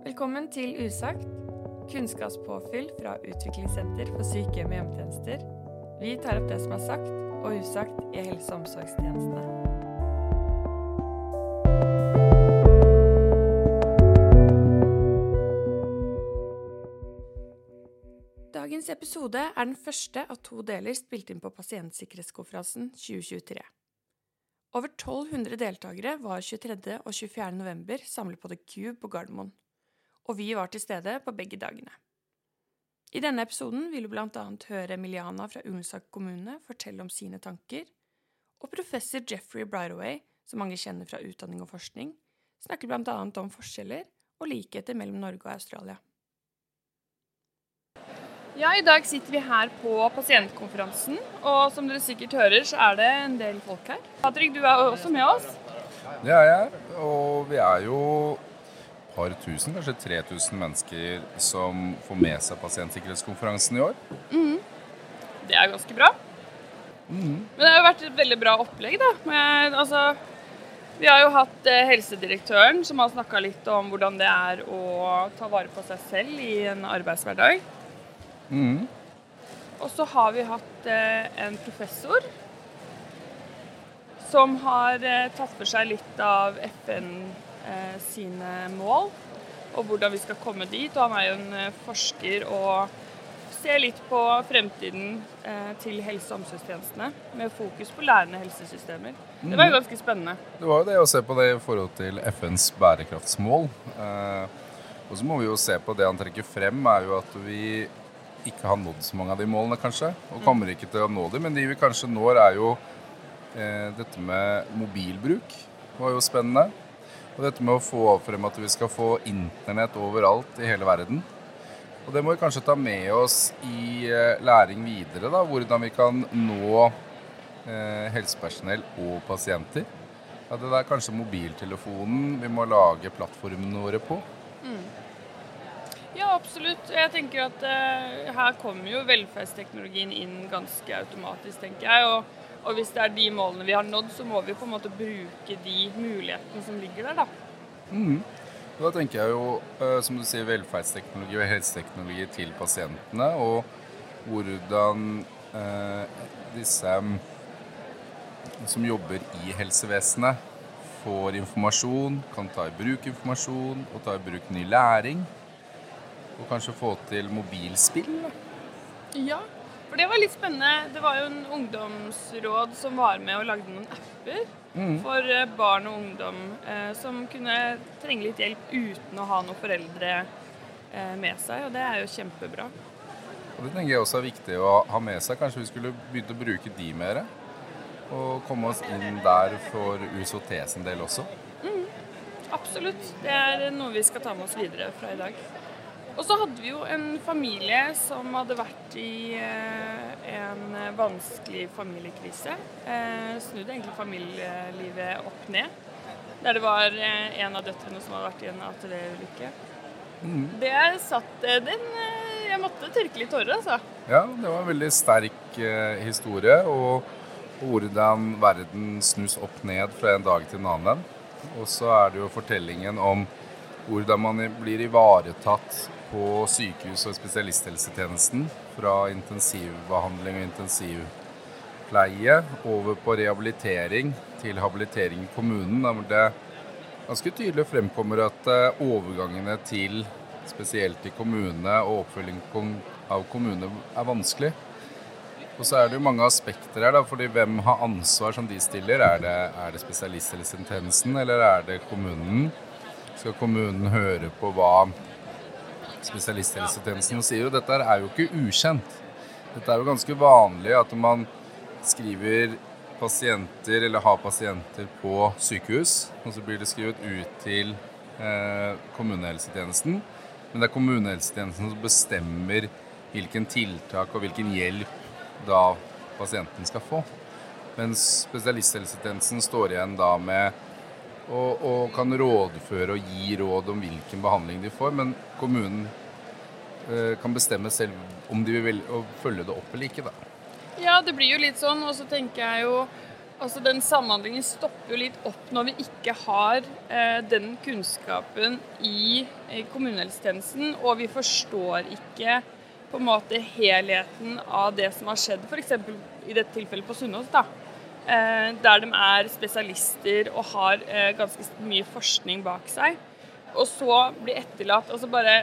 Velkommen til Usagt, kunnskapspåfyll fra Utviklingssenter for sykehjem og hjemmetjenester. Vi tar opp det som er sagt og usagt i helse- og omsorgstjenestene. Dagens episode er den første av to deler spilt inn på Pasientsikkerhetskonferansen 2023. Over 1200 deltakere var 23. og 24. november samlet på The Cube på Gardermoen, og vi var til stede på begge dagene. I denne episoden vil du blant annet høre Emiliana fra Ullensak kommune fortelle om sine tanker, og professor Jeffrey Bridaway, som mange kjenner fra utdanning og forskning, snakker blant annet om forskjeller og likheter mellom Norge og Australia. Ja, I dag sitter vi her på pasientkonferansen, og som dere sikkert hører, så er det en del folk her. Patrick, du er også med oss. Det er jeg, og vi er jo par tusen, kanskje 3000 mennesker som får med seg pasientsikkerhetskonferansen i år. Det er ganske bra. Men det har jo vært et veldig bra opplegg, da. Men, altså, vi har jo hatt eh, helsedirektøren som har snakka litt om hvordan det er å ta vare på seg selv i en arbeidshverdag. Og så har vi hatt eh, en professor som har eh, tatt for seg litt av FN eh, sine mål, og hvordan vi skal komme dit. Og han er jo en eh, forsker og ser litt på fremtiden eh, til helse- og omsorgstjenestene, med fokus på lærende helsesystemer. Det var jo ganske spennende. Det var jo det å se på det i forhold til FNs bærekraftsmål. Eh, og så må vi jo se på det han trekker frem, er jo at vi ikke har nådd så mange av de målene, kanskje. Og kommer ikke til å nå dem. Men de vi kanskje når, er jo eh, dette med mobilbruk. Det var jo spennende. Og dette med å få frem at vi skal få internett overalt i hele verden. Og det må vi kanskje ta med oss i eh, læring videre, da. Hvordan vi kan nå eh, helsepersonell og pasienter. Ja, det er kanskje mobiltelefonen vi må lage plattformene våre på. Ja, absolutt. Jeg tenker at eh, her kommer jo velferdsteknologien inn ganske automatisk, tenker jeg. Og, og hvis det er de målene vi har nådd, så må vi på en måte bruke de mulighetene som ligger der, da. Mm. Da tenker jeg jo, eh, som du sier, velferdsteknologi og helseteknologi til pasientene. Og hvordan eh, disse mm, som jobber i helsevesenet, får informasjon, kan ta i bruk informasjon og ta i bruk ny læring. Og kanskje få til mobilspill. Ja, for det var litt spennende. Det var jo en ungdomsråd som var med og lagde noen apper for eh, barn og ungdom eh, som kunne trenge litt hjelp uten å ha noen foreldre eh, med seg, og det er jo kjempebra. Og det tenker jeg også er viktig å ha med seg. Kanskje vi skulle begynt å bruke de mer. Og komme oss inn der for USOT sin del også. Absolutt. Det er noe vi skal ta med oss videre fra i dag. Og så hadde vi jo en familie som hadde vært i eh, en vanskelig familiekrise. Eh, snudde egentlig familielivet opp ned. Der det var eh, en av døtrene som hadde vært i en atelierulykke. Mm. Det satt den Jeg måtte tørke litt tårer, altså. Ja, det var en veldig sterk historie. Og hvordan verden snus opp ned fra en dag til en annen. Og så er det jo fortellingen om hvordan man blir ivaretatt på sykehus og spesialisthelsetjenesten. Fra intensivbehandling og intensivpleie over på rehabilitering til habilitering i kommunen. Hvor det ganske tydelig fremkommer at eh, overgangene til spesielt i kommunene og oppfølging av kommune er vanskelig. Og så er det jo mange aspekter her, da, fordi hvem har ansvar som de stiller? Er det, er det spesialisthelsetjenesten, eller er det kommunen? Skal kommunen høre på hva spesialisthelsetjenesten og sier? jo dette er jo ikke ukjent. Dette er jo ganske vanlig at man skriver pasienter, eller har pasienter på sykehus, og så blir det skrevet ut til eh, kommunehelsetjenesten. Men det er kommunehelsetjenesten som bestemmer hvilken tiltak og hvilken hjelp da pasienten skal få. Mens spesialisthelsetjenesten står igjen da med og, og kan rådføre og gi råd om hvilken behandling de får. Men kommunen eh, kan bestemme selv om de vil følge det opp eller ikke. da. Ja, det blir jo litt sånn. Og så tenker jeg jo Altså Den samhandlingen stopper jo litt opp når vi ikke har eh, den kunnskapen i, i kommunehelsetjenesten, og vi forstår ikke på en måte helheten av det som har skjedd, f.eks. i dette tilfellet på Sunnaas. Eh, Der de er spesialister og har eh, ganske mye forskning bak seg. Og så bli etterlatt altså bare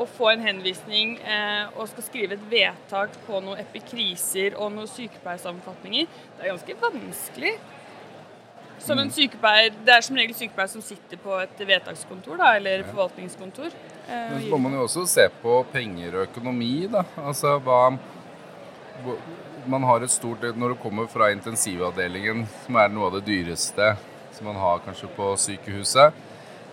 å få en henvisning eh, og skal skrive et vedtak på noen epikriser og noen sykepleiersammenfatninger, det er ganske vanskelig. Som en sykepleier, Det er som regel sykepleier som sitter på et vedtakskontor da, eller forvaltningskontor. Eh, Men så må man jo også se på penger og økonomi, da. Altså hva Man har et stort Når du kommer fra intensivavdelingen, som er noe av det dyreste som man har kanskje på sykehuset,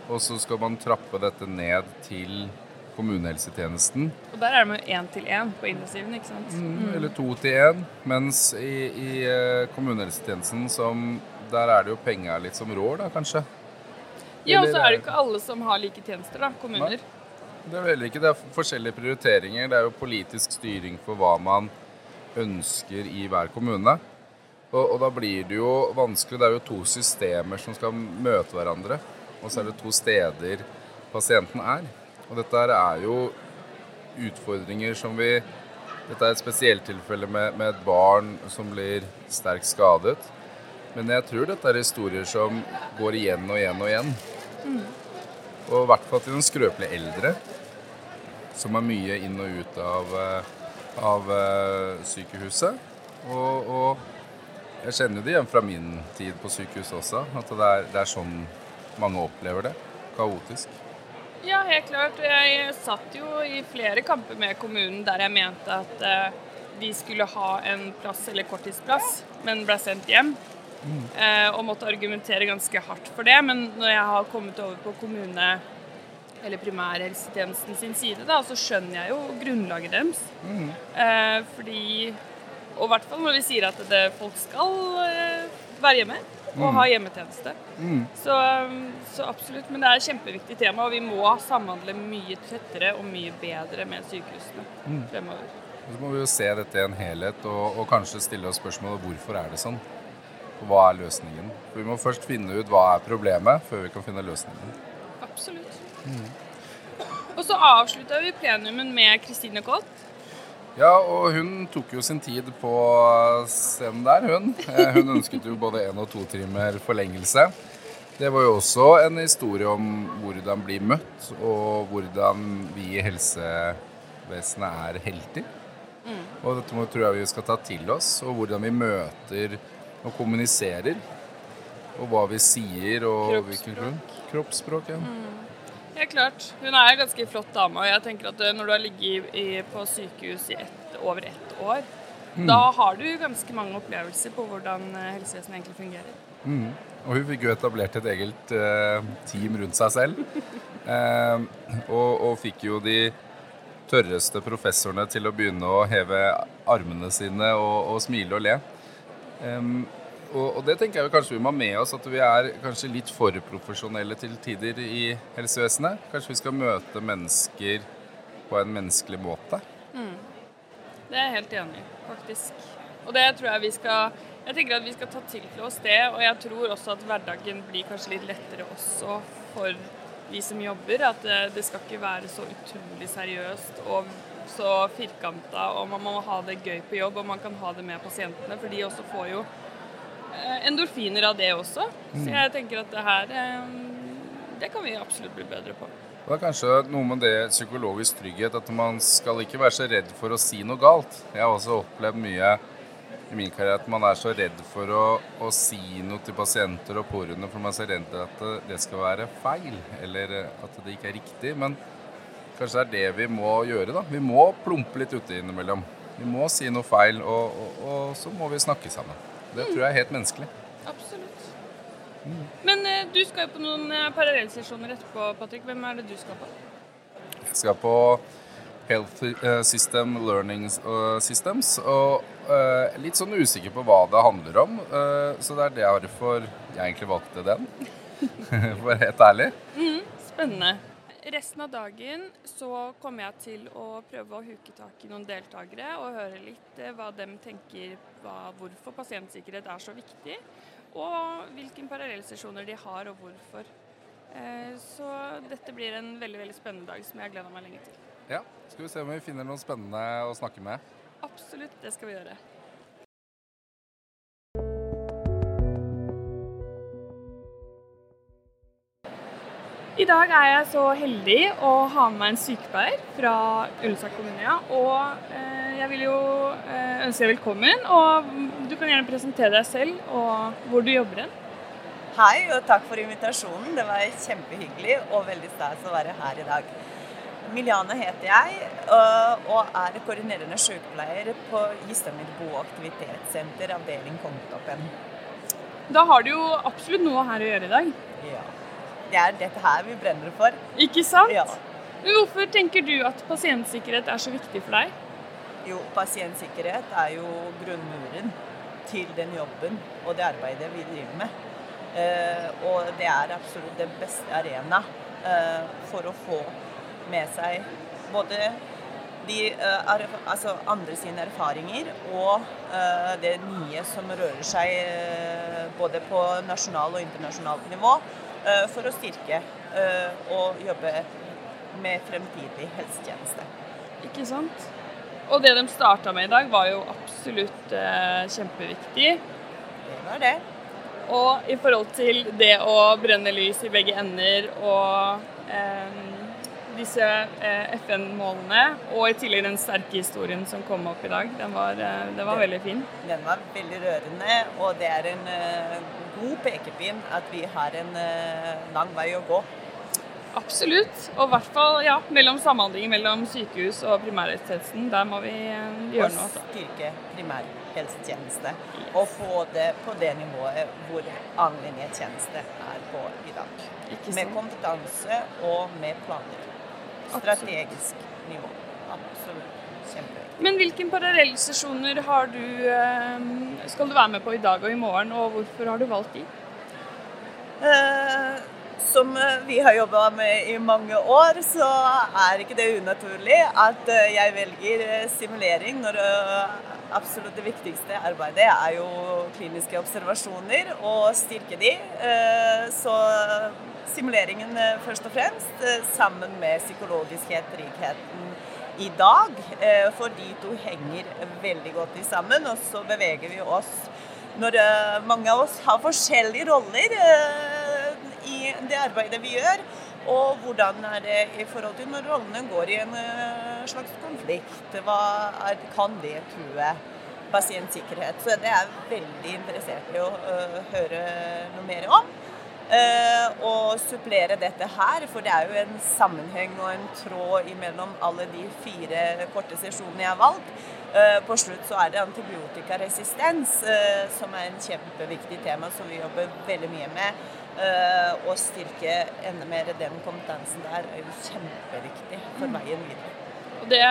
og så skal man trappe dette ned til kommunehelsetjenesten. Og der er de jo én til én på intensiven, ikke sant. Mm, eller to til én. Mens i, i eh, kommunehelsetjenesten som Der er det jo penga litt som rår, da, kanskje. Ja, og så er det jo ikke alle som har like tjenester, da. Kommuner. Nei. Det er vel ikke det er forskjellige prioriteringer. Det er jo politisk styring for hva man ønsker i hver kommune. Og, og da blir det jo vanskelig. Det er jo to systemer som skal møte hverandre. Og så er det to steder pasienten er. Og dette er jo utfordringer som vi Dette er et spesielt tilfelle med, med et barn som blir sterkt skadet. Men jeg tror dette er historier som går igjen og igjen og igjen. Og i hvert fall til den skrøpelige eldre, som er mye inn og ut av, eh, av eh, sykehuset. Og, og jeg kjenner jo det igjen fra min tid på sykehuset også, at det er, det er sånn mange opplever det. Kaotisk. Ja, helt klart. Jeg satt jo i flere kamper med kommunen der jeg mente at eh, de skulle ha en plass eller korttidsplass, men ble sendt hjem. Eh, og måtte argumentere ganske hardt for det. Men når jeg har kommet over på kommune- eller primærhelsetjenesten sin side, da, så skjønner jeg jo grunnlaget deres. Eh, fordi Og i hvert fall når vi sier at det, folk skal eh, være hjemme og ha hjemmetjeneste. Så, så absolutt. Men det er et kjempeviktig tema, og vi må samhandle mye tettere og mye bedre med sykehusene fremover. Så må vi jo se dette i en helhet, og, og kanskje stille oss spørsmålet hvorfor er det sånn? Hva er løsningen? For vi må først finne ut hva er problemet, før vi kan finne løsningen. Absolutt. Og så avslutta vi plenumen med Kristine Kolt. Ja, og hun tok jo sin tid på scenen der, hun. Eh, Hun ønsket jo både én og to timer forlengelse. Det var jo også en historie om hvordan bli møtt, og hvordan vi i helsevesenet er helter. Og dette tror jeg vi skal ta til oss, og hvordan vi møter og kommuniserer. Og hva vi sier, og grunn. Kroppsspråk. ja. Helt klart. Hun er en ganske flott dame. Og jeg tenker at eh, når du har ligget i, på sykehus i ett, over ett år, da har du ganske mange opplevelser på hvordan eh, helsevesenet egentlig fungerer. Og hun fikk jo etablert et eget eh, team rundt seg selv. Eh, og, og fikk jo de tørreste professorene til å begynne å heve armene sine og, og smile og le. Em, og, og det tenker jeg kanskje vi må ha med oss, at vi er kanskje litt for profesjonelle til tider i helsevesenet. Kanskje vi skal møte mennesker på en menneskelig måte. Det er jeg helt enig i, faktisk. Og det tror jeg vi skal Jeg tenker at vi skal ta til oss det, og jeg tror også at hverdagen blir kanskje litt lettere også for vi som jobber. At det, skal ikke være så utrolig seriøst og så firkanta, og man må ha det gøy på jobb, og man kan ha det med pasientene, for de også får jo endorfiner av det også. Så jeg tenker at det her eh, Det kan vi absolutt bli bedre på. Det er kanskje noe med det psykologisk trygghet, at man skal ikke være så redd for å si noe galt. Jeg har også opplevd mye i min karriere at man er så redd for å, å si noe til pasienter og pårørende, for man er så redd at det- det skal være feil, eller at det ikke er riktig. Men kanskje det er det vi må gjøre, da. Vi må plumpe litt ute innimellom. Vi må si noe feil, og, og, og så må vi snakke sammen. Det tror jeg er helt menneskelig. Absolutt. Men eh, du skal jo på noen eh, parallellsesjoner etterpå, Patrick. Hvem er det du skal på? Jeg skal på Health eh, System Learning Systems, og litt sånn usikker på hva det handler om. så det er derfor jeg egentlig valgte den, for helt ærlig. Spennende. Resten av dagen så kommer jeg til å prøve å huke tak i noen deltakere og høre litt eh, hva de tenker hva, hvorfor pasientsikkerhet er så viktig, og hvilke parallellsesjoner de har og hvorfor. Eh, så dette blir en veldig veldig spennende dag som jeg har gleda meg lenge til. Ja, Skal vi se om vi finner noen spennende å snakke med. Absolutt, det skal vi gjøre. I dag er jeg så heldig å ha med meg en sykepleier fra Ullensak kommune. Og eh, jeg vil jo eh, ønske deg velkommen. Og du kan gjerne presentere deg selv og hvor du jobber hen. Hei, og takk for invitasjonen. Det var kjempehyggelig og veldig stas å være her i dag. Miljane heter jeg og er koordinerende sykepleier på Gistamir bo- og aktivitetssenter, avdeling Kongetoppen. Da har du jo absolutt noe her å gjøre i dag. Ja. Det er dette her vi brenner for. Ikke sant? Ja. Men hvorfor tenker du at pasientsikkerhet er så viktig for deg? Jo, pasientsikkerhet er jo grunnmuren til den jobben og det arbeidet vi driver med. Eh, og det er absolutt den beste arena eh, for å få med seg både de, eh, er, altså andre sine erfaringer og uh, det nye som rører seg uh, både på nasjonal og internasjonalt nivå, for å styrke eh, og jobbe med fremtidig helsetjeneste. Ikke sant? Og det de starta med i dag, var jo absolutt eh, kjempeviktig. Det var det. Og i forhold til det å brenne lys i begge ender og eh, disse eh, FN-målene, og i tillegg den sterke historien som kom opp i dag, den var, eh, den var veldig fin. Den var veldig rørende, og det er en eh, god pekepinn at vi har en eh, lang vei å gå. Absolutt. Og i hvert fall ja, mellom samhandlingen mellom sykehus og primærhelsetjenesten. Der må vi eh, gjøre noe. Og styrke primærhelsetjeneste. Og få det på det nivået hvor allmennhetstjeneste er på i dag. Ikke Med kompetanse og med planer. Strategisk nivå. Absolutt. Men hvilke parallellsesjoner har du, eh, skal du være med på i dag og i morgen, og hvorfor har du valgt de? Eh, Som eh, vi har jobba med i mange år, så er ikke det unaturlig at eh, jeg velger simulering når det absolutt det viktigste arbeidet er jo kliniske observasjoner og styrke de. Så simuleringen først og fremst sammen med psykologiskhet, rikheten i dag, eh, for de to henger veldig godt sammen. Og så beveger vi oss når eh, mange av oss har forskjellige roller eh, i det arbeidet vi gjør. Og hvordan er det i forhold til når rollene går i en slags konflikt? Hva er, kan det true pasientsikkerhet? Så det er veldig interessert i å høre noe mer om. Eh, og supplere dette her, for det er jo en sammenheng og en tråd imellom alle de fire korte sesjonene jeg har valgt. Eh, på slutt så er det antibiotikaresistens, eh, som er en kjempeviktig tema som vi jobber veldig mye med. Eh, å styrke enda mer den kompetansen der er jo kjempeviktig for veien videre. Og det,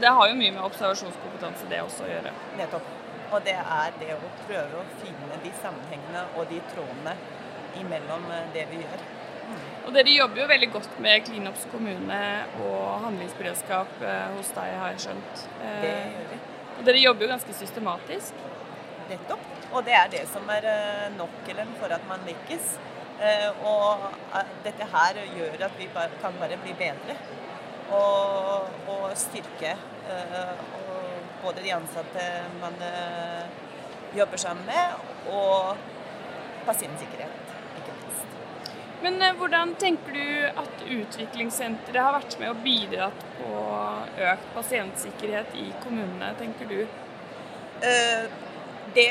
det har jo mye med observasjonskompetanse det også å gjøre. Nettopp. Og det er det å prøve å finne de sammenhengene og de trådene imellom eh, det vi gjør. Og dere jobber jo veldig godt med Klinops kommune og handlingsberedskap eh, hos deg, har jeg skjønt. Eh, Det gjør vi. Og dere jobber jo ganske systematisk. Nettopp. Og det er det som er eh, nøkkelen for at man lykkes. Eh, Og eh, dette her gjør at vi bare, kan bare bli bedre. Og, og styrke eh, og både de ansatte man eh, jobber sammen med, og pasientsikkerhet. Men eh, hvordan tenker du at utviklingssenteret har vært med og bidratt på økt pasientsikkerhet i kommunene, tenker du? Eh, det,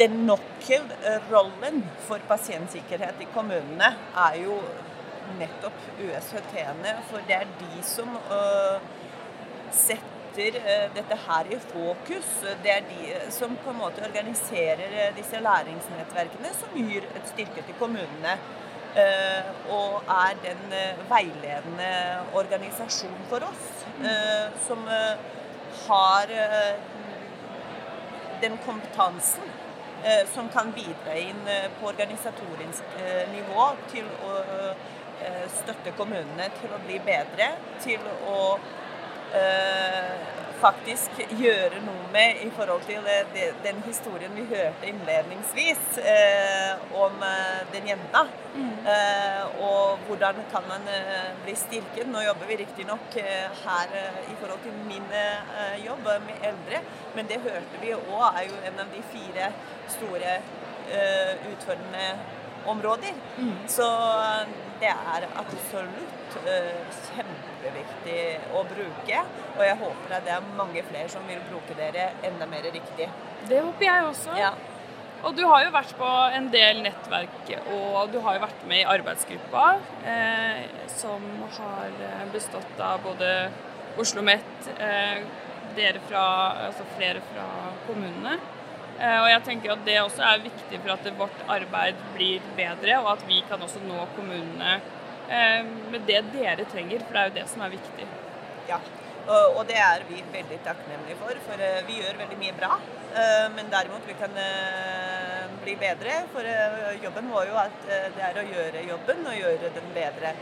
den nøkkelrollen for pasientsikkerhet i kommunene er jo nettopp USHT-ene. For det er de som øh, setter dette her i fokus. Det er de som på en måte organiserer disse læringsnettverkene, som gir et styrke til kommunene. Eh, og er den eh, veiledende organisasjonen for oss, eh, som har den kompetansen som kan bidra inn på organisatorisk nivå til å støtte kommunene til å bli bedre, til å faktisk gjøre noe med i forhold til den historien vi hørte innledningsvis eh, om eh, den jenta. Mm. Eh, og hvordan kan man eh, bli styrket. Nå jobber vi riktignok eh, her eh, i forhold til min jobb med eldre, men det hørte vi òg er jo en av de fire store utfordrende områder. Mm. Så det er absolutt kjempeviktig å bruke. Og jeg håper at det er mange flere som vil bruke dere enda mer riktig. Det håper jeg også. Ja. Og du har jo vært på en del nettverk, og du har jo vært med i arbeidsgruppa eh, som har eh, bestått av både Oslo Met, eh, dere fra, altså flere fra kommunene. Eh, og jeg tenker at det også er viktig for at vårt arbeid blir bedre, og at vi kan også nå kommunene Eh, med det dere trenger, for det er jo det som er viktig. Ja, og det er vi veldig takknemlige for, for eh, vi gjør veldig mye bra. Eh, men derimot vi kan bli bedre, for jobben vår jo at det er å gjøre jobben og gjøre den bedre.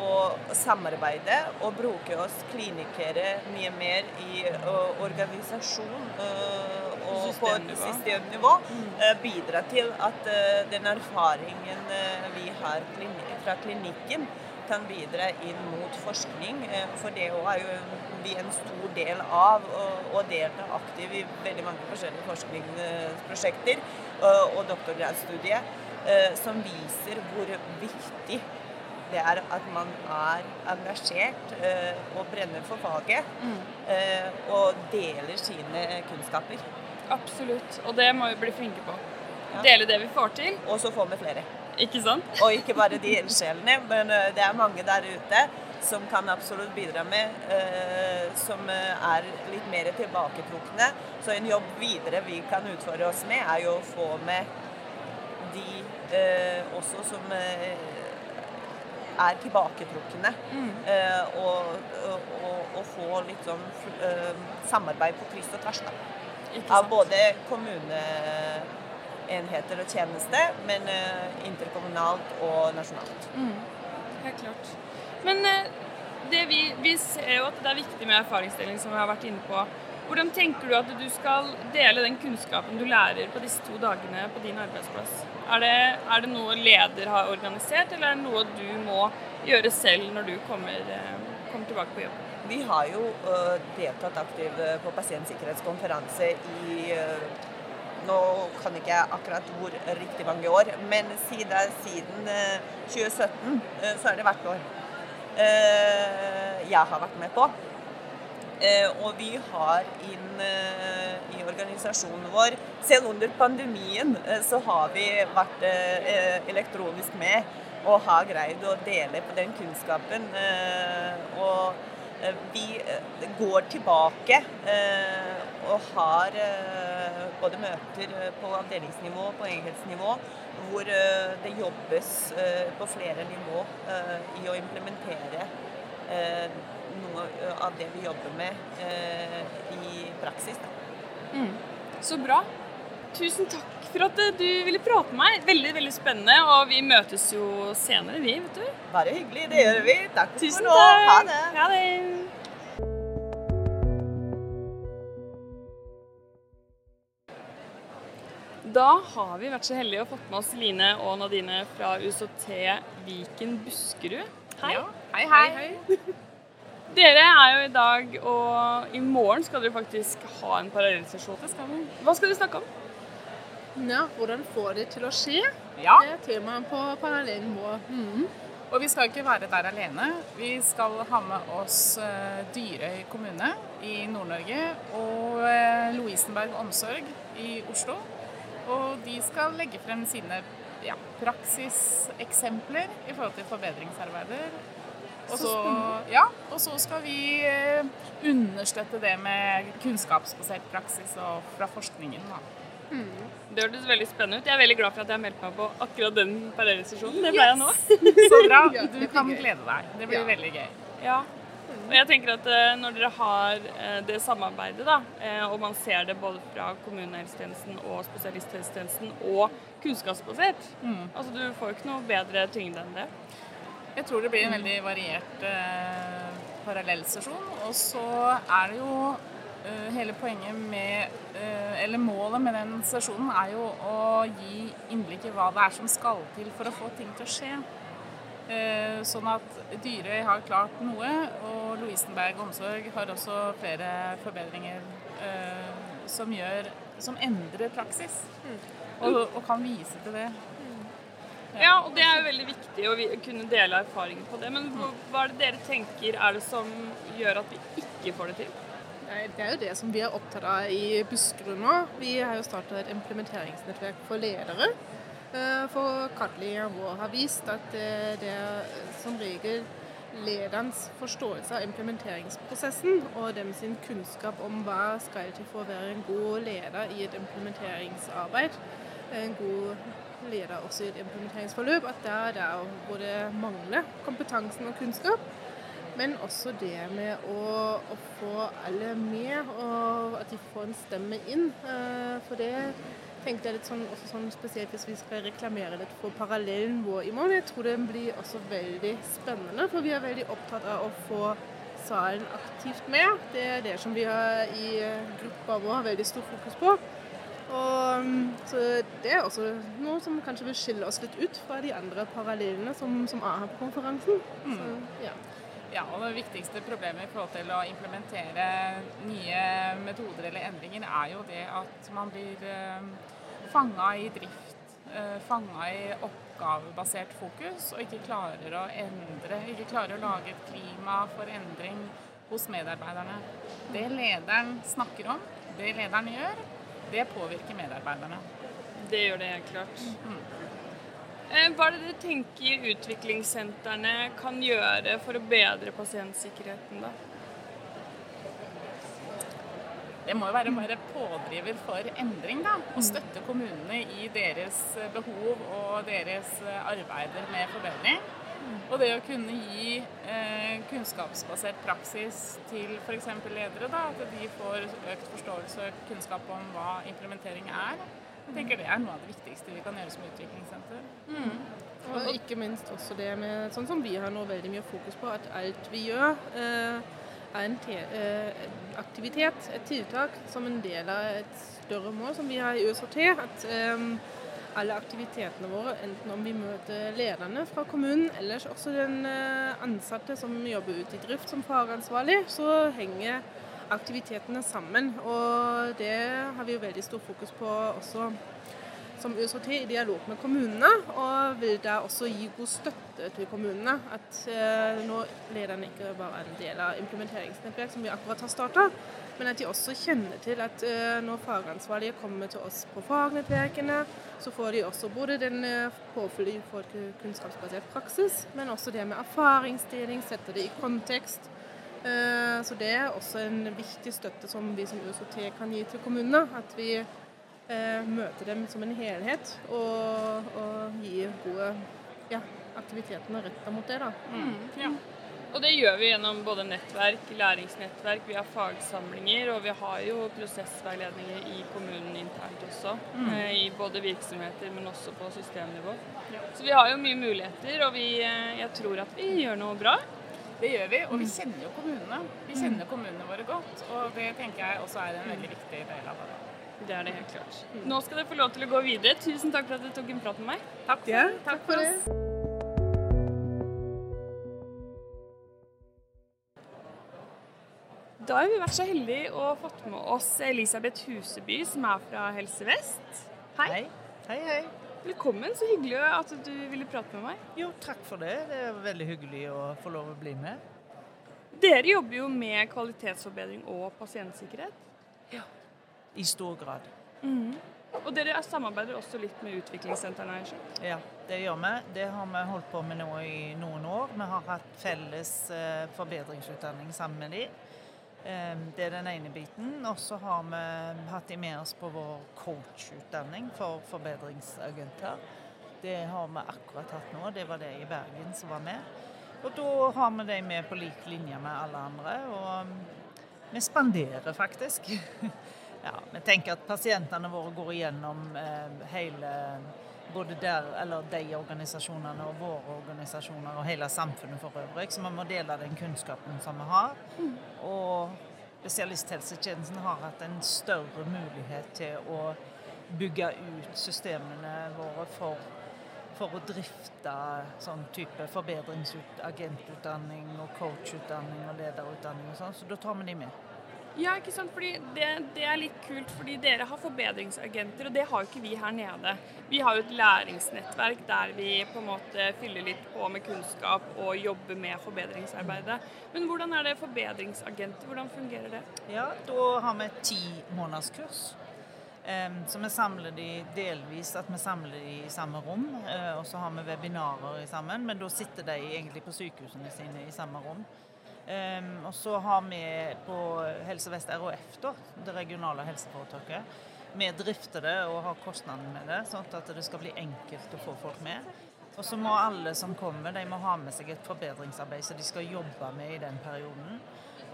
Og samarbeide og bruke oss klinikere mye mer i organisasjon og på et systemnivå. Bidra til at den erfaringen vi har fra klinikken kan bidra inn mot forskning. Eh, for det er jo vi en stor del av, og delta aktiv i veldig mange forskjellige forskningsprosjekter og doktorgradsstudier eh, som viser hvor viktig det er at man er engasjert eh, og brenner for faget. Mm. Og deler sine kunnskaper. Absolutt. Og det må vi bli flinke på. Dele det vi får til. Og så få med flere. Ikke sant? Og ikke bare de ildsjelene, men eh, det er mange der ute som kan absolutt bidra med, eh, som eh, er litt mer tilbaketrukne. Så en jobb videre vi kan utfordre oss med, er jo å få med de eh, også som eh, er tilbaketrukne. Mm. Og, og, og, få litt sånn samarbeid på kryss og tvers. da. Av både kommuneenheter og tjeneste, men uh, interkommunalt og nasjonalt. Mm. Helt klart. Men uh, vi, vi, ser jo at det er viktig med erfaringsdeling, som vi har vært inne på. Hvordan tenker du at du skal dele den kunnskapen du lærer på disse to dagene på din arbeidsplass? Er det, er det noe leder har organisert, eller er det noe du må gjøre selv når du kommer, uh, kommer tilbake på jobb? Vi har jo deltatt aktivt på pasientsikkerhetskonferanse i nå kan ikke jeg akkurat hvor riktig mange år, men siden, siden 2017 eh, så er det hvert år eh, jeg har vært med på. Eh, og vi har inn i organisasjonen vår Selv under pandemien så har vi vært elektronisk med og har greid å dele på den kunnskapen. Og Eh, vi eh, går tilbake eh, og har både møter på avdelingsnivå og på enhetsnivå hvor det jobbes på flere nivå i å implementere noe av det vi jobber med i praksis. Mm. Så bra. Tusen takk for at du ville prate med meg. Veldig veldig spennende. Og vi møtes jo senere, vi. vet du. Bare hyggelig. Det gjør vi. Takk Tusen for nå. Takk. Ha det. Ha det. Da har vi vært så heldige å fått med oss Line og Nadine fra USOT Viken Buskerud. Hei. Ja. Hei, hei. hei. Dere er jo i dag, og i morgen skal dere faktisk ha en parallellsesjon. Hva skal dere snakke om? Ja, hvordan få det til å skje. Ja. Det er temaet på parallellnivå. Mm. Og vi skal ikke være der alene. Vi skal ha med oss uh, Dyrøy kommune i Nord-Norge og uh, Lovisenberg omsorg i Oslo. Og de skal legge frem sine ja, praksiseksempler i forhold til forbedringsarbeider. Og så, ja, og så skal vi uh, understøtte det med kunnskapsbasert praksis og fra forskningen. Da. Mm. Det hørtes veldig spennende ut. Jeg er veldig glad for at jeg har meldt meg på akkurat den parallellsesjonen. Det ble jeg nå. Så bra. Du kan glede deg. Det blir ja. veldig gøy. Ja. Og jeg tenker at eh, når dere har eh, det samarbeidet, da, eh, og man ser det både fra kommunehelsetjenesten og spesialisthelsetjenesten og kunnskapsbasert mm. altså Du får ikke noe bedre tyngde enn det. Jeg tror det blir en veldig variert eh, parallellsesjon. Og så er det jo hele poenget med eh, Eller målet med den sesjonen er jo å gi innblikk i hva det er som skal til for å få ting til å skje. Eh, sånn at Dyrøy har klart noe, og Lovisenberg omsorg har også flere forbedringer eh, som gjør Som endrer praksis. Og, og kan vise til det. Ja, og det er jo veldig viktig å kunne dele erfaringer på det. Men hva er det dere tenker er det som gjør at vi ikke får det til? Det er jo det som vi er opptatt av i Buskerud nå. Vi har jo startet et implementeringsnettverk for ledere. Eh, For kartleggingen vår har vist at eh, det er som regel lederens forståelse av implementeringsprosessen og dem sin kunnskap om hva skal til for å være en god leder i et implementeringsarbeid, en god leder også i et implementeringsforløp, at det er der hvor det mangler kompetansen og kunnskap. Men også det med å, å få alle med, og at de får en stemme inn. Eh, For det tenkte jeg litt sånn, også sånn spesielt hvis vi skal reklamere litt for parallellen vår i morgen. Jeg tror det blir også veldig spennende, for vi er veldig opptatt av å få salen aktivt med. Det er det som vi har i gruppa vår har veldig stor fokus på. Og, mm, så det er også noe som kanskje vil skille oss litt ut fra de andre parallellene som, som er her på konferansen. Så, ja. Ja, og Det viktigste problemet i forhold til å implementere nye metoder eller endringer, er jo det at man blir eh, fanga i drift, eh, fanga i oppgavebasert fokus, og ikke klarer å endre, ikke klarer å lage et klima for endring hos medarbeiderne. Det lederen snakker om, det lederen gjør, det påvirker medarbeiderne. Det gjør det helt klart. Eh, Hva er det du tenker utviklingssentrene kan gjøre for å bedre pasientsikkerheten, da? Det må jo være å være pådriver for endring, da. Og støtte kommunene i deres eh, behov og deres eh, arbeider med forbedring. Og det å kunne gi eh, kunnskapsbasert praksis til f.eks. ledere, da, at de får økt forståelse og kunnskap om hva implementering er. Jeg tenker Det er noe av det viktigste vi kan gjøre som utviklingssenter. Og ikke minst også det med, sånn som vi har nå veldig mye fokus på, at alt vi gjør eh, er en eh, aktivitet, et tiltak, som en del av et større mål som vi har i ØSHT. At eh, alle aktivitetene våre, enten om vi møter lederne fra kommunen, eller også den eh, ansatte som jobber ute i drift som fagansvarlig, så henger aktivitetene sammen. Og det har vi jo veldig stor fokus på også som USHT i dialog med kommunene, og vil da også gi god støtte til kommunene. At eh, nå lederne ikke bare er en del av implementeringsnettverk som vi akkurat har starta, men at de også kjenner til at eh, når fagansvarlige kommer til oss på fagnettverkene, så får de også både den eh, påfyllet kunnskapsbasert praksis, men også det med erfaringsdeling, sette det i kontekst. Eh, Så det er også en viktig støtte som vi som USOT kan gi til kommunene. At vi eh, møter dem som en helhet og, og gir gode ja, aktivitetene retta mot det. da. Ja. Og det gjør vi gjennom både nettverk, læringsnettverk, vi har fagsamlinger, og vi har jo prosessveiledninger i kommunen internt også. Mm. I både virksomheter, men også på systemnivå. Så vi har jo mye muligheter, og vi, eh, jeg tror at vi gjør noe bra. Det gjør vi, og vi kjenner jo kommunene. Vi kjenner kommunene våre godt, og det tenker jeg også er en veldig viktig del av det. Det er det helt klart. Nå skal dere få lov til å gå videre. Tusen takk for at dere tok en prat med meg. Takk for, Ja, takk for oss. Da har vi vært så heldige og fått med oss Elisabeth Huseby, som er fra Helse Vest. Hei. Hei, hei. Velkommen. Så hyggelig at du ville prate med meg. Jo, takk for det. Det er veldig hyggelig å få lov å bli med. Dere jobber jo med kvalitetsforbedring og pasientsikkerhet. Ja. I stor grad. Og dere samarbeider også litt med utviklingssentrene. Ja, det gjør vi. Det har vi holdt på med nå i noen år. Vi har hatt felles eh, forbedringsutdanning sammen med dem. Eh, det er den ene biten. Og så har vi hatt de med oss på vår coachutdanning for forbedringsagenter. Det har vi akkurat hatt nå. Det var det i Bergen som var med. Og da har vi de med på lik linje med alle andre. Og mm, vi spanderer faktisk. Ja, Vi tenker at pasientene våre går igjennom eh, hele både der, eller de organisasjonene og våre organisasjoner og hele samfunnet for øvrig. Så vi må dele den kunnskapen som vi har. Og spesialisthelsetjenesten har hatt en større mulighet til å bygge ut systemene våre for, for å drifte sånn type forbedringsagentutdanning og coachutdanning og lederutdanning og sånn. Så da tar vi de med. Ja, ikke sant? Fordi det, det, er litt kult, fordi dere har forbedringsagenter, og det har jo ikke vi her nede. Vi har jo et læringsnettverk der vi på en måte fyller litt på med kunnskap og jobber med forbedringsarbeidet. Men hvordan er det forbedringsagenter? Hvordan fungerer det? Ja, Da har vi ti måneders kurs. Um, så vi samler de delvis at vi samler de i samme rom. Uh, og så har vi webinarer sammen, men da sitter de egentlig på sykehusene sine i samme rom. Um, og så har vi på Helse Vest RHF, da, det regionale helseforetaket, vi drifter det og har kostnadene med det, sånn at det skal bli enkelt å få folk med. Og så må alle som kommer, de må ha med seg et forbedringsarbeid som de skal jobbe med i den perioden.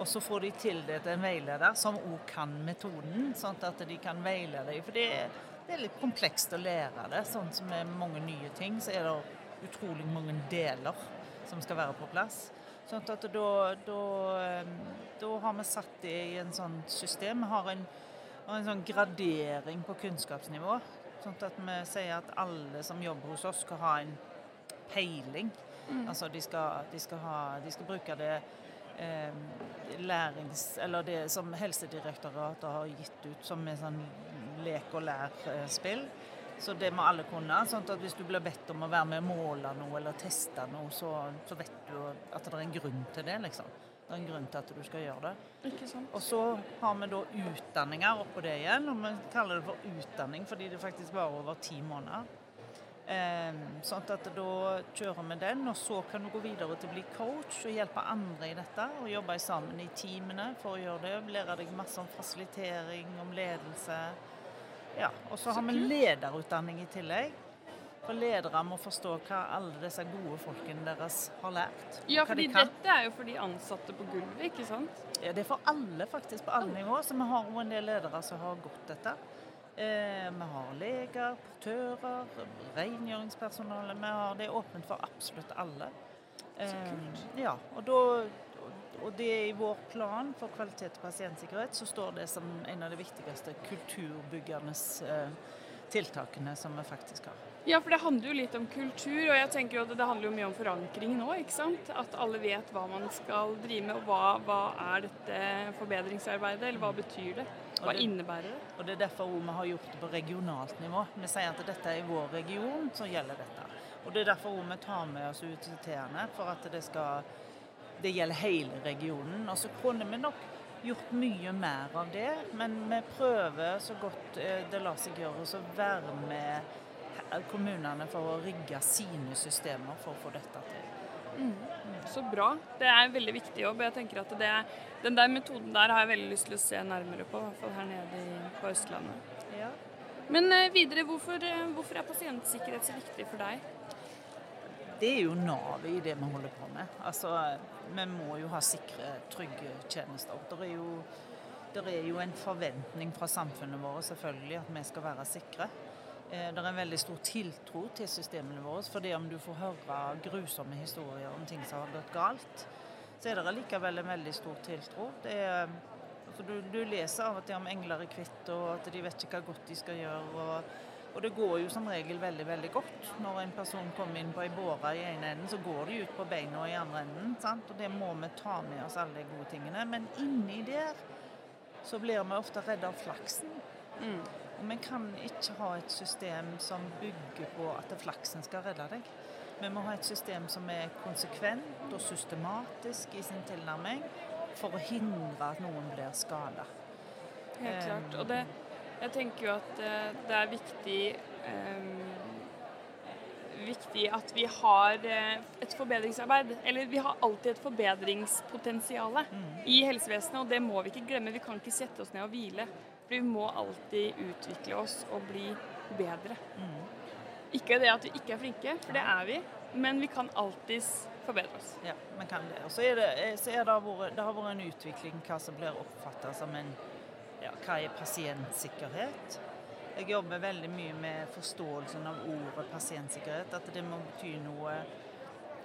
Og så får de tildelt en veileder som òg kan metoden, sånn at de kan veilede. For det er, det er, litt komplekst å lære det. Sånn som med mange nye ting, så er det utrolig mange deler som skal være på plass. Sånn at da, da, da, har vi satt det i en sånn system. Vi har en, en sånn gradering på kunnskapsnivå. Sånn at vi sier at alle som jobber hos oss, skal ha en peiling. Mm. Altså de skal, de, skal ha, de skal, bruke det eh, lærings... Eller det som Helsedirektoratet har gitt ut som en sånn lek og lær-spill. Så det må alle kunne. sånn at Hvis du blir bedt om å være med og måle noe eller teste noe, så, så, vet du at det er en grunn til det. liksom. Det er en grunn til at du skal gjøre det. Og så har vi da utdanninger oppå det igjen. og Vi kaller det for utdanning fordi det faktisk varer over ti måneder. Eh, sånn at da kjører vi den, og så kan du gå videre til å bli coach og hjelpe andre i dette. Og jobbe sammen i teamene for å gjøre det. Lære deg masse om fasilitering, om ledelse ja, Og så har vi lederutdanning i tillegg. For ledere må forstå hva alle disse gode folkene deres har lært. Ja, fordi de dette er jo for de ansatte på gulvet, ikke sant? Ja, det er for alle, faktisk. På alle nivåer. Så vi har jo en del ledere som har gått dette. Eh, vi har leger, portører, rengjøringspersonale. Vi har, det åpent for absolutt alle. Så kult. Eh, ja, og da og det er i vår plan for kvalitet og pasientsikkerhet så står det som en av de viktigste kulturbyggende eh, tiltakene som vi faktisk har. Ja, for det handler jo litt om kultur, og jeg tenker jo at det handler jo mye om forankring nå. ikke sant? At alle vet hva man skal drive med, og hva, hva er dette forbedringsarbeidet, eller hva betyr det? Hva det, innebærer det? Og Det er derfor vi har gjort det på regionalt nivå. Vi sier at dette er i vår region, så gjelder dette. Og Det er derfor vi tar med oss UTT-ene, for at det skal det gjelder hele regionen. Og så kunne vi nok gjort mye mer av det, men vi prøver så godt eh, det lar seg gjøre å være med kommunene for å rigge sine systemer for å få dette til. Mm. Så bra. Det er en veldig viktig jobb. Jeg tenker at det, Den der metoden der har jeg veldig lyst til å se nærmere på, i hvert fall her nede på Østlandet. Ja. Men eh, videre, hvorfor, eh, hvorfor er pasientsikkerhet så viktig for deg? Det er jo navet i det vi holder på med. Altså, vi må jo ha sikre, trygge tjenester. Det er jo, det er jo en forventning fra samfunnet vårt selvfølgelig at vi skal være sikre. Eh, det er en veldig stor tiltro til systemene våre. For om du får høre grusomme historier om ting som har gått galt, så er det likevel en veldig stor tiltro. Er, altså du, du, leser av og til om engler i hvitt, og at de vet ikke hva godt de skal gjøre. og og det går jo som regel veldig veldig godt. Når en person kommer inn på ei båre i ene enden, så går de ut på beina i andre enden. Sant? Og det må vi ta med oss alle de gode tingene. Men inni der så blir vi ofte redde av flaksen. Mm. Og vi kan ikke ha et system som bygger på at flaksen skal redde deg. Vi må ha et system som er konsekvent og systematisk i sin tilnærming for å hindre at noen blir skada. Helt klart. Og det jeg tenker jo at eh, det er viktig um, viktig at vi har eh, et forbedringsarbeid. Eller vi har alltid et forbedringspotensial mm. i helsevesenet, og det må vi ikke glemme. Vi kan ikke sette oss ned og hvile. For vi må alltid utvikle oss og bli bedre. Mm. Ikke det at vi ikke er flinke, for det er vi, men vi kan alltids forbedre oss. Ja, men kan det. Og så er det, så er det, det har vært en utvikling hva som blir oppfatta som en ja, hva er pasientsikkerhet? Jeg jobber veldig mye med forståelsen av ordet pasientsikkerhet. At det må bety noe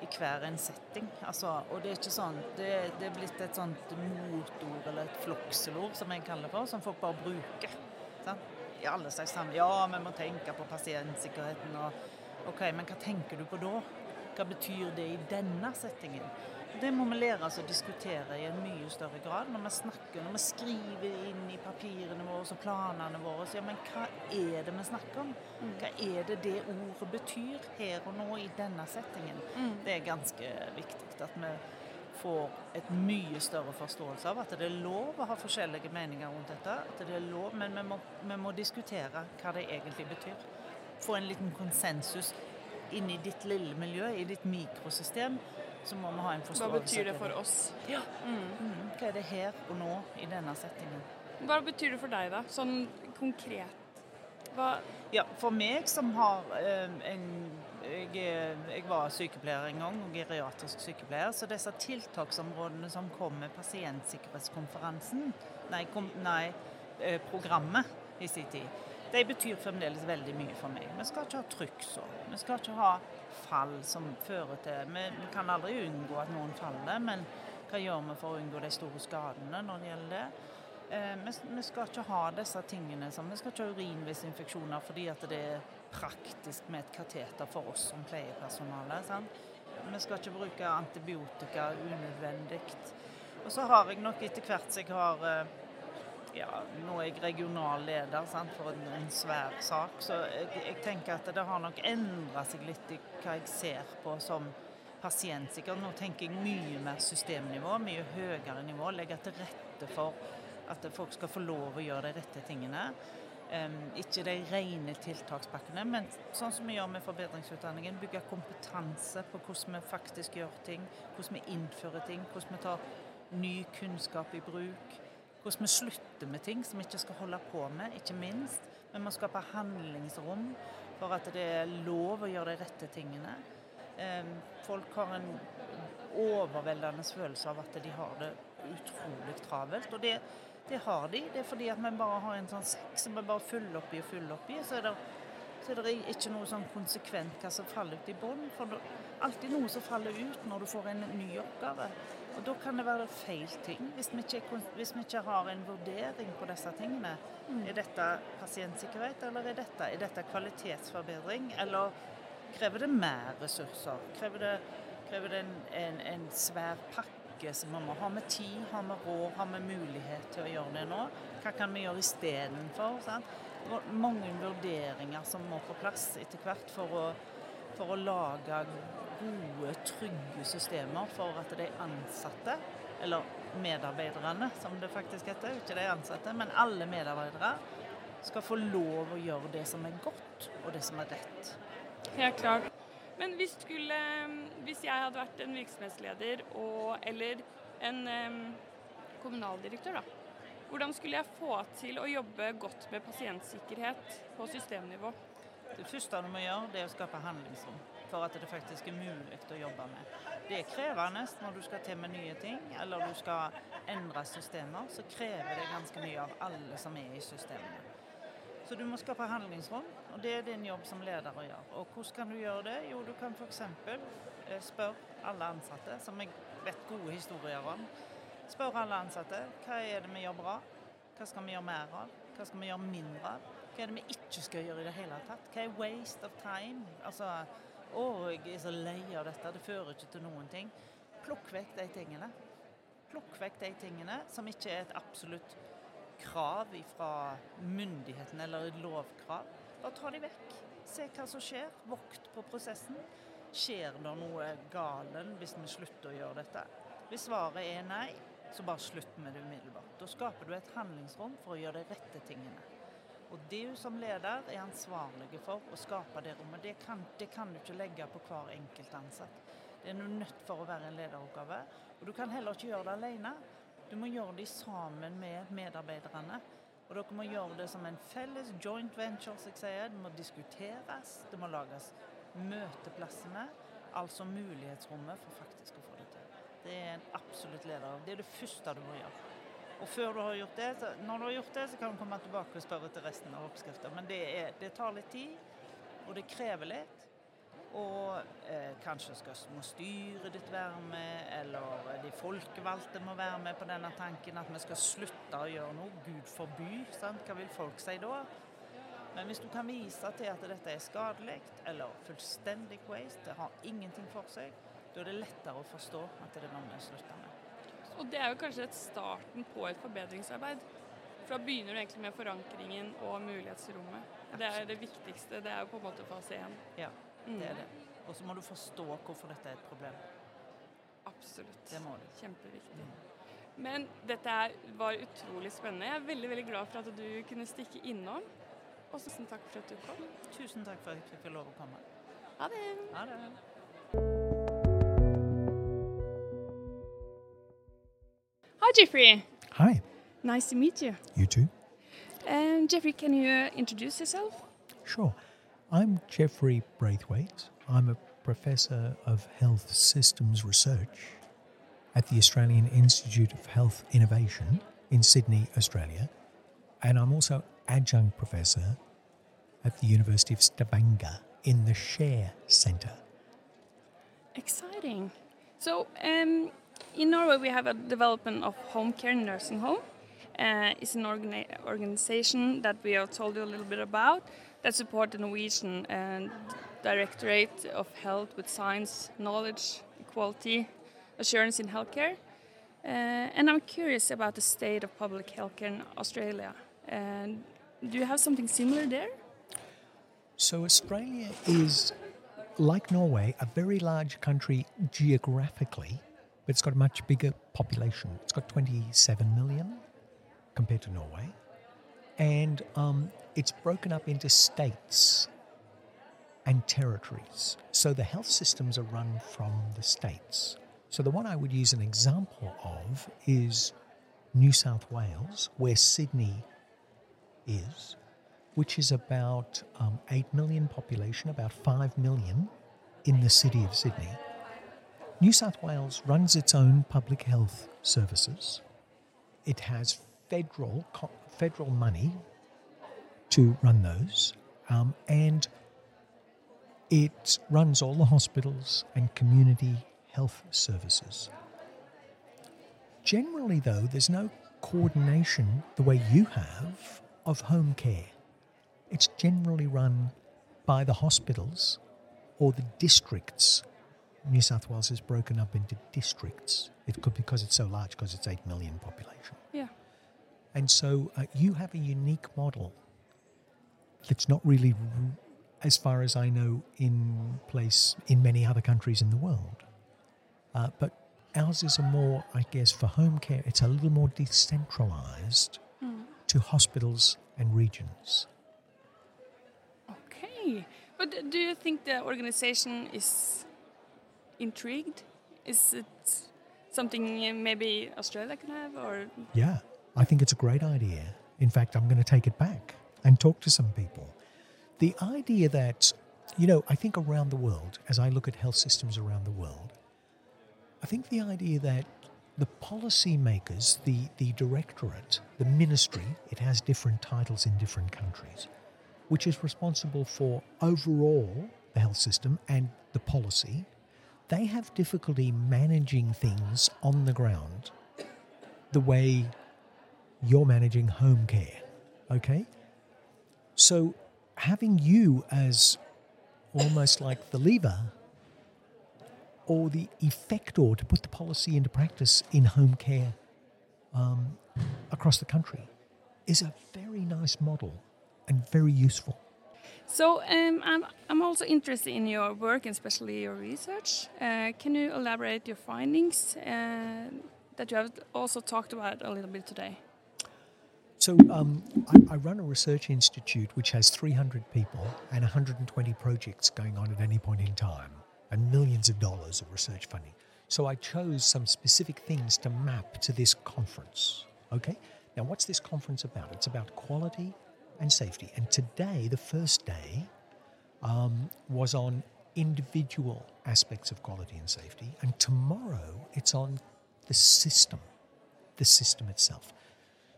i hver en setting. Altså, og det er ikke sånn det, det, er blitt et sånt motord eller et flokselord, som jeg kaller det for, som folk bare bruker. Sant? I alle slags sammenhenger. Ja, vi må tenke på pasientsikkerheten. Og OK, men hva tenker du på da? Hva betyr det i denne settingen? Det må vi lære oss å diskutere i en mye større grad når vi snakker, når vi skriver inn i papirene våre og planene våre. Så ja, men hva er det vi snakker om? Mm. Hva er det det ordet betyr her og nå i denne settingen? Mm. Det er ganske viktig at vi får et mye større forståelse av at det er lov å ha forskjellige meninger rundt dette. at det er lov, Men vi må, vi må diskutere hva det egentlig betyr. Få en liten konsensus inni ditt lille miljø, i ditt mikrosystem så må vi ha en forståelse. Hva betyr det for oss? Ja. Mm. Mm. Hva er det her og nå i denne settingen? Hva betyr det for deg, da? Sånn konkret? Hva Ja, for meg som har eh, en jeg, jeg, var sykepleier en gang, og geriatrisk sykepleier, så disse tiltaksområdene som kom med pasientsikkerhetskonferansen, nei, kom, nei eh, programmet i sin tid, de betyr fremdeles veldig mye for meg. Vi skal ikke ha trykksår. Vi skal ikke ha fall som fører til vi, kan aldri unngå at noen faller, men hva gjør vi for å unngå de store skadene når det gjelder det? Eh, vi, skal ikke ha disse tingene Vi skal ikke ha urinveisinfeksjoner fordi det er praktisk med et kateter for oss som pleiepersonale. Sant? Vi skal ikke bruke antibiotika unødvendig. Og så har jeg nok etter hvert som jeg har eh, ja, nå er jeg regional leder sant, for en, en, svær sak, så jeg, jeg, tenker at det har nok endra seg litt i hva jeg ser på som pasientsikker. Nå tenker jeg mye mer systemnivå, mye høyere nivå. Legge til rette for at folk skal få lov å gjøre de rette tingene. Um, ikke de rene tiltakspakkene, men sånn som vi gjør med forbedringsutdanningen. Bygge kompetanse på hvordan vi faktisk gjør ting, hvordan vi innfører ting, hvordan vi tar ny kunnskap i bruk. Hvordan vi slutter med ting som vi ikke skal holde på med, ikke minst. Vi må skape handlingsrom for at det er lov å gjøre de rette tingene. Folk har en overveldende følelse av at de har det utrolig travelt. Og det, det har de. Det er fordi at vi bare har en sånn sekk som vi bare fyller oppi og fyller oppi. Så er det, så er det ikke noe sånn konsekvent hva som faller ut i bånn. For det er alltid noe som faller ut når du får en ny oppgave. Og Da kan det være feil ting, hvis vi ikke, hvis vi ikke har en vurdering på disse tingene. Mm. Er dette pasientsikkerhet, eller er dette, er dette, kvalitetsforbedring? Eller krever det mer ressurser? Krever det, krever det en, en, en, svær pakke som vi må ha med tid, har med råd, har med mulighet til å gjøre det nå? Hva kan vi gjøre istedenfor? Mange vurderinger som må på plass etter hvert for å, for å lage gode, trygge systemer for at de ansatte, eller medarbeiderne som det faktisk heter, ikke de ansatte, men alle medarbeidere, skal få lov å gjøre det som er godt, og det som er rett. Helt klart. Men hvis, skulle, hvis jeg hadde vært en virksomhetsleder og, eller en um, kommunaldirektør, da. Hvordan skulle jeg få til å jobbe godt med pasientsikkerhet på systemnivå? Det første du må gjøre, det er å skape handlingsrom for at det faktisk er mulig å jobbe med. Det er krevende når du skal til med nye ting, eller du skal endre systemer. Så krever det ganske mye av alle som er i systemene. Så du må skape handlingsrom, og det er din jobb som leder å gjøre. Og hvordan kan du gjøre det? Jo, du kan f.eks. Eh, spørre alle ansatte, som jeg vet gode historier om. Spør alle ansatte hva er det vi gjør bra, hva skal vi gjøre mer av, hva skal vi gjøre mindre av. Hva er det vi ikke skal gjøre i det hele tatt? Hva er waste of time? Altså, å, jeg er så lei av dette, det fører ikke til noen ting. Plukk vekk de tingene. Plukk vekk de tingene som ikke er et absolutt krav fra myndighetene eller et lovkrav. Bare ta de vekk. Se hva som skjer. Vokt på prosessen. Skjer det noe galen hvis vi slutter å gjøre dette? Hvis svaret er nei, så bare slutt med det umiddelbart. Da skaper du et handlingsrom for å gjøre de rette tingene. Og du som leder er ansvarlig for å skape det rommet. Det kan, det kan du ikke legge på hver enkelt ansatt. Det er du nødt for å være en lederoppgave. Og du kan heller ikke gjøre det alene. Du må gjøre det sammen med medarbeiderne. Og dere må gjøre det som en felles joint venture, som jeg sier. Det må diskuteres, det må lages møteplassene. Altså mulighetsrommet for faktisk å få det til. Det er en absolutt leder. Det er det første du må gjøre. Og før du har gjort det, så, når du har gjort det, så kan du komme tilbake og spørre til resten av oppskriften. Men det, er, det tar litt tid, og det krever litt. Og eh, kanskje skal, må styret ditt være med, eller de folkevalgte må være med på denne tanken at vi skal slutte å gjøre noe. Gud forby. Sant? Hva vil folk si da? Men hvis du kan vise til at dette er skadelig eller fullstendig waste, det har ingenting for seg, da er det lettere å forstå at det er noe vi slutter med. Og det er jo kanskje et starten på et forbedringsarbeid. For da begynner du egentlig med forankringen og mulighetsrommet. Det er det viktigste. Det er jo på en måte fase én. Ja, det er det. Og så må du forstå hvorfor dette er et problem. Absolutt. Det må du. Kjempeviktig. Men dette var utrolig spennende. Jeg er veldig veldig glad for at du kunne stikke innom. Og tusen takk for at du kom. Tusen takk for at jeg fikk lov å komme. Ha det. Ha det. Hi, Jeffrey. Hi, Nice to meet you. you too. Um, Jeffrey, can you uh, introduce yourself? Sure. I'm Jeffrey Braithwaite. I'm a professor of health systems research at the Australian Institute of Health Innovation in Sydney, Australia. And I'm also adjunct professor at the University of Stavanger in the Share Centre. Exciting. So, um, in Norway, we have a development of home care nursing home. Uh, it's an organi- organization that we have told you a little bit about that support the Norwegian uh, Directorate of Health with science, knowledge, equality, assurance in healthcare. Uh, and I'm curious about the state of public healthcare in Australia. And do you have something similar there? So, Australia is, like Norway, a very large country geographically, but it's got a much bigger population. It's got 27 million compared to Norway. And um, it's broken up into states and territories. So the health systems are run from the states. So the one I would use an example of is New South Wales, where Sydney is, which is about um, 8 million population, about 5 million in the city of Sydney. New South Wales runs its own public health services. It has federal federal money to run those, um, and it runs all the hospitals and community health services. Generally, though, there's no coordination the way you have of home care. It's generally run by the hospitals or the districts. New South Wales is broken up into districts. It could because it's so large, because it's 8 million population. Yeah. And so uh, you have a unique model that's not really, as far as I know, in place in many other countries in the world. Uh, but ours is a more, I guess, for home care, it's a little more decentralized to hospitals and regions. Okay. But do you think the organization is intrigued? Is it something uh, maybe Australia can have or Yeah, I think it's a great idea. In fact, I'm going to take it back and talk to some people. The idea that, you know, I think around the world, as I look at health systems around the world, I think the idea that the policymakers, the, the directorate, the ministry, it has different titles in different countries, which is responsible for overall the health system and the policy, they have difficulty managing things on the ground the way you're managing home care. Okay? So having you as almost like the lever or the effector to put the policy into practice in home care um, across the country is a very nice model and very useful. So um, I'm, I'm also interested in your work especially your research. Uh, can you elaborate your findings uh, that you have also talked about a little bit today? So um, I, I run a research institute which has 300 people and 120 projects going on at any point in time, and millions of dollars of research funding. So I chose some specific things to map to this conference. Okay. Now, what's this conference about? It's about quality and safety. And today, the first day, um, was on individual aspects of quality and safety, and tomorrow it's on the system, the system itself.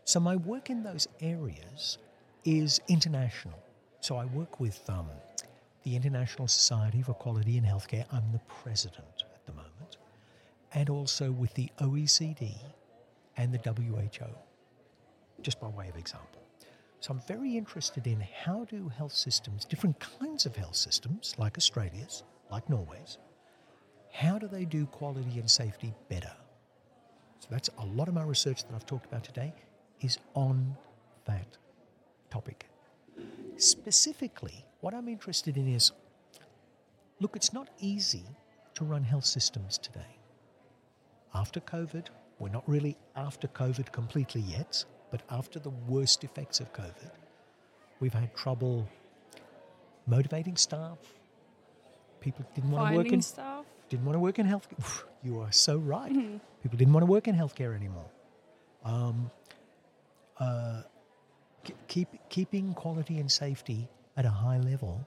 So my work in those areas is international. So I work with um, the International Society for Quality in Healthcare. I'm the president at the moment, and also with the OECD and the WHO, just by way of example. So I'm very interested in how do health systems, different kinds of health systems, like Australia's, like Norway's, how do they do quality and safety better? So that's a lot of my research that I've talked about today is on that topic. Specifically, what I'm interested in is look, it's not easy to run health systems today. After COVID, we're not really after COVID completely yet, but after the worst effects of COVID, we've had trouble motivating staff. People didn't want to work in staff. didn't want to work in health. You are so right. People didn't want to work in healthcare anymore. Um, uh, keep keeping quality and safety at a high level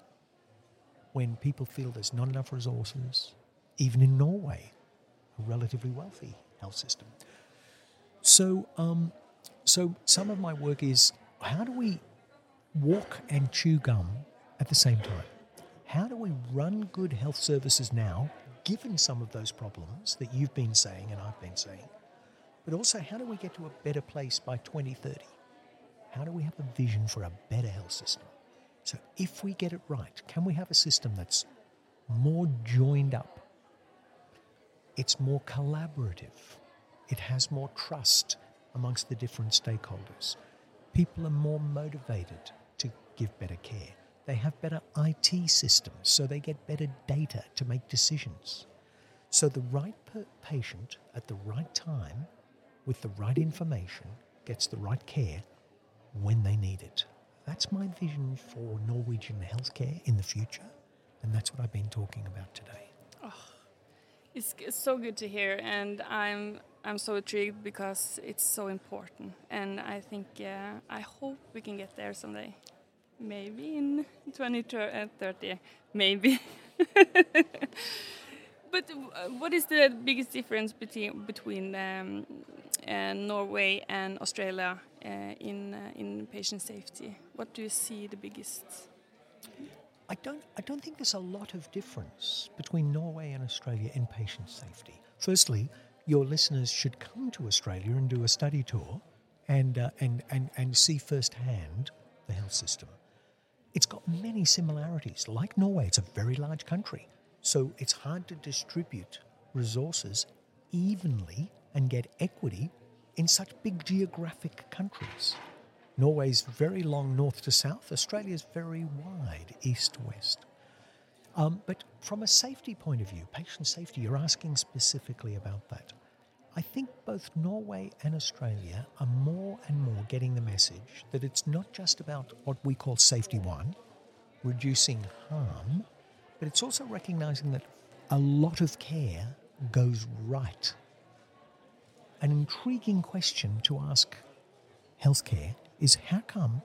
when people feel there's not enough resources, even in Norway, a relatively wealthy health system. So, um, so some of my work is how do we walk and chew gum at the same time? How do we run good health services now, given some of those problems that you've been saying and I've been saying? But also, how do we get to a better place by 2030? How do we have a vision for a better health system? So, if we get it right, can we have a system that's more joined up? It's more collaborative. It has more trust amongst the different stakeholders. People are more motivated to give better care. They have better IT systems, so they get better data to make decisions. So the right per- patient at the right time with the right information gets the right care when they need it. That's my vision for Norwegian healthcare in the future, and that's what I've been talking about today. Ah, it's, it's so good to hear, and I'm I'm so intrigued because it's so important, and I think uh, I hope we can get there someday, maybe in 2030, maybe. but uh, what is the biggest difference between between um, uh, Norway and Australia uh, in uh, in patient safety? What do you see the biggest? I don't, I don't think there's a lot of difference between Norway and Australia in patient safety. Firstly, your listeners should come to Australia and do a study tour and, uh, and, and, and see firsthand the health system. It's got many similarities. Like Norway, it's a very large country, so it's hard to distribute resources evenly and get equity in such big geographic countries. Norway's very long north to south, Australia's very wide east to west. Um, but from a safety point of view, patient safety, you're asking specifically about that. I think both Norway and Australia are more and more getting the message that it's not just about what we call safety one, reducing harm, but it's also recognizing that a lot of care goes right. An intriguing question to ask healthcare is how come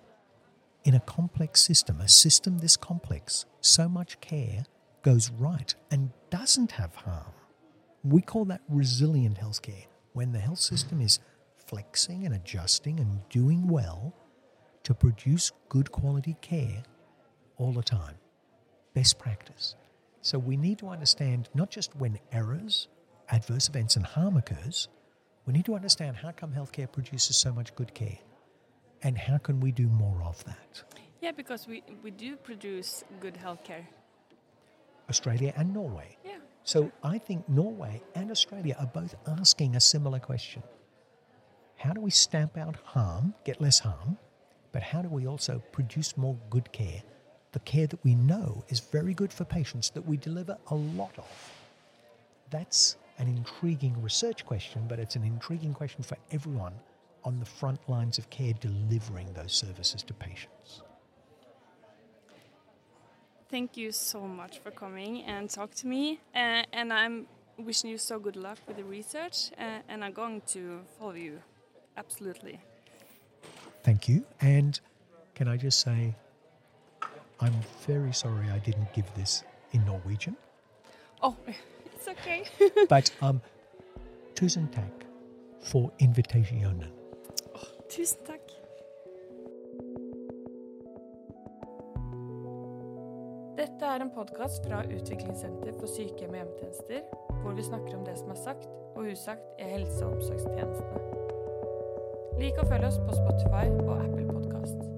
in a complex system, a system this complex, so much care goes right and doesn't have harm? We call that resilient healthcare, when the health system is flexing and adjusting and doing well to produce good quality care all the time. Best practice. So we need to understand not just when errors, adverse events, and harm occurs, we need to understand how come healthcare produces so much good care and how can we do more of that? Yeah, because we we do produce good healthcare. Australia and Norway. Yeah. So I think Norway and Australia are both asking a similar question. How do we stamp out harm, get less harm, but how do we also produce more good care? The care that we know is very good for patients that we deliver a lot of. That's an intriguing research question, but it's an intriguing question for everyone on the front lines of care delivering those services to patients. Thank you so much for coming and talk to me. Uh, and I'm wishing you so good luck with the research, uh, and I'm going to follow you. Absolutely. Thank you. And can I just say, I'm very sorry I didn't give this in Norwegian. Oh, it's okay. But um, tusen takk for invitasjonen. Tusen takk. Dette er en podkast fra Utviklingssenter for sykehjem og hjemmetjenester, hvor vi snakker om det som er sagt og usagt i helse- og omsorgstjenestene. Lik og følg oss på Spotify og Apple Podkast.